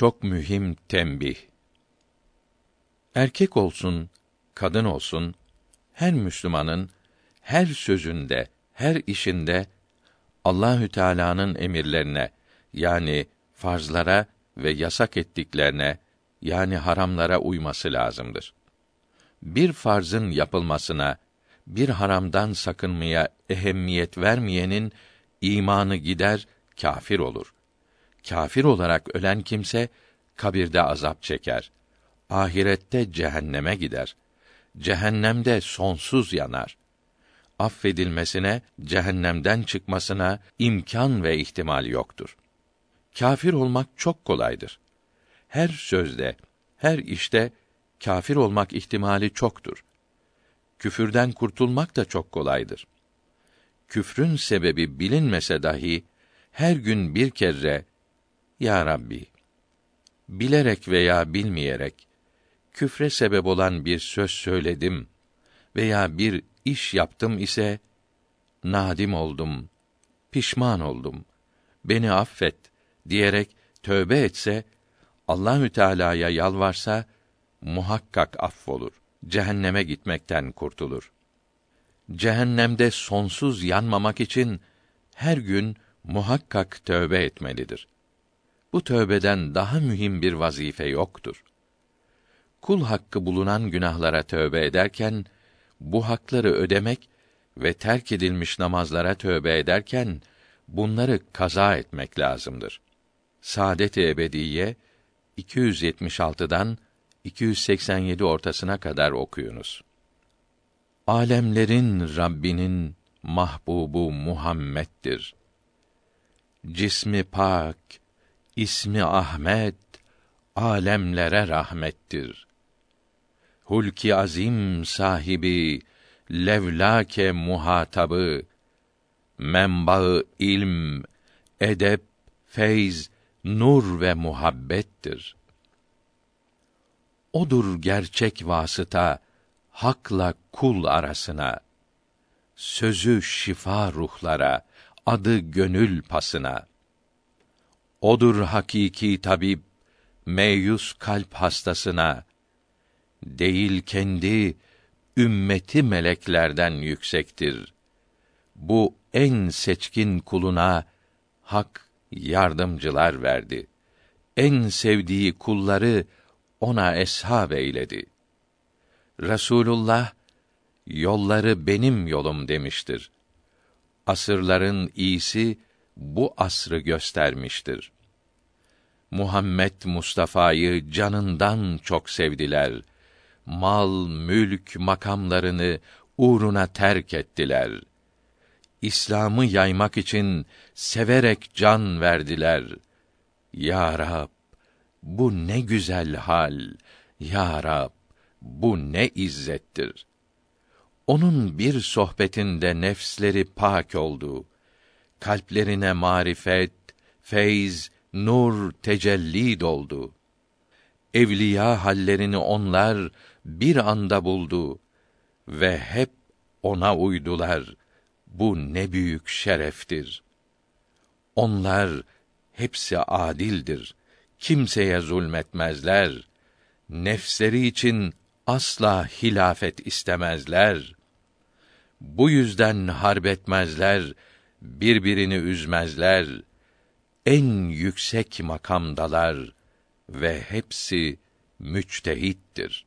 Çok mühim tembih. Erkek olsun, kadın olsun, her Müslümanın her sözünde, her işinde Allahü Teala'nın emirlerine yani farzlara ve yasak ettiklerine yani haramlara uyması lazımdır. Bir farzın yapılmasına, bir haramdan sakınmaya ehemmiyet vermeyenin imanı gider, kafir olur. Kafir olarak ölen kimse kabirde azap çeker. Ahirette cehenneme gider. Cehennemde sonsuz yanar. Affedilmesine, cehennemden çıkmasına imkan ve ihtimal yoktur. Kafir olmak çok kolaydır. Her sözde, her işte kafir olmak ihtimali çoktur. Küfürden kurtulmak da çok kolaydır. Küfrün sebebi bilinmese dahi her gün bir kere ya Rabbi bilerek veya bilmeyerek küfre sebep olan bir söz söyledim veya bir iş yaptım ise nadim oldum, pişman oldum. Beni affet diyerek tövbe etse Allahü Teala'ya yalvarsa muhakkak affolur. Cehenneme gitmekten kurtulur. Cehennemde sonsuz yanmamak için her gün muhakkak tövbe etmelidir. Bu tövbeden daha mühim bir vazife yoktur. Kul hakkı bulunan günahlara tövbe ederken bu hakları ödemek ve terk edilmiş namazlara tövbe ederken bunları kaza etmek lazımdır. Saadet-i Ebediye 276'dan 287 ortasına kadar okuyunuz. Alemlerin Rabbinin mahbubu Muhammed'dir. Cismi pak, ismi Ahmet, alemlere rahmettir. Hulki azim sahibi, levlake muhatabı, menbaı ilm, edep, feyz, nur ve muhabbettir. Odur gerçek vasıta hakla kul arasına. Sözü şifa ruhlara, adı gönül pasına. Odur hakiki tabip, meyus kalp hastasına. Değil kendi, ümmeti meleklerden yüksektir. Bu en seçkin kuluna hak yardımcılar verdi. En sevdiği kulları ona eshab eyledi. Resulullah yolları benim yolum demiştir. Asırların iyisi bu asrı göstermiştir. Muhammed Mustafa'yı canından çok sevdiler. Mal, mülk, makamlarını uğruna terk ettiler. İslam'ı yaymak için severek can verdiler. Ya Rab, bu ne güzel hal. Ya Rab, bu ne izzettir. Onun bir sohbetinde nefsleri pak oldu. Kalplerine marifet, feyz, nur tecelli doldu. Evliya hallerini onlar bir anda buldu ve hep ona uydular. Bu ne büyük şereftir. Onlar hepsi adildir kimseye zulmetmezler. Nefsleri için asla hilafet istemezler. Bu yüzden harbetmezler, birbirini üzmezler. En yüksek makamdalar ve hepsi müçtehittir.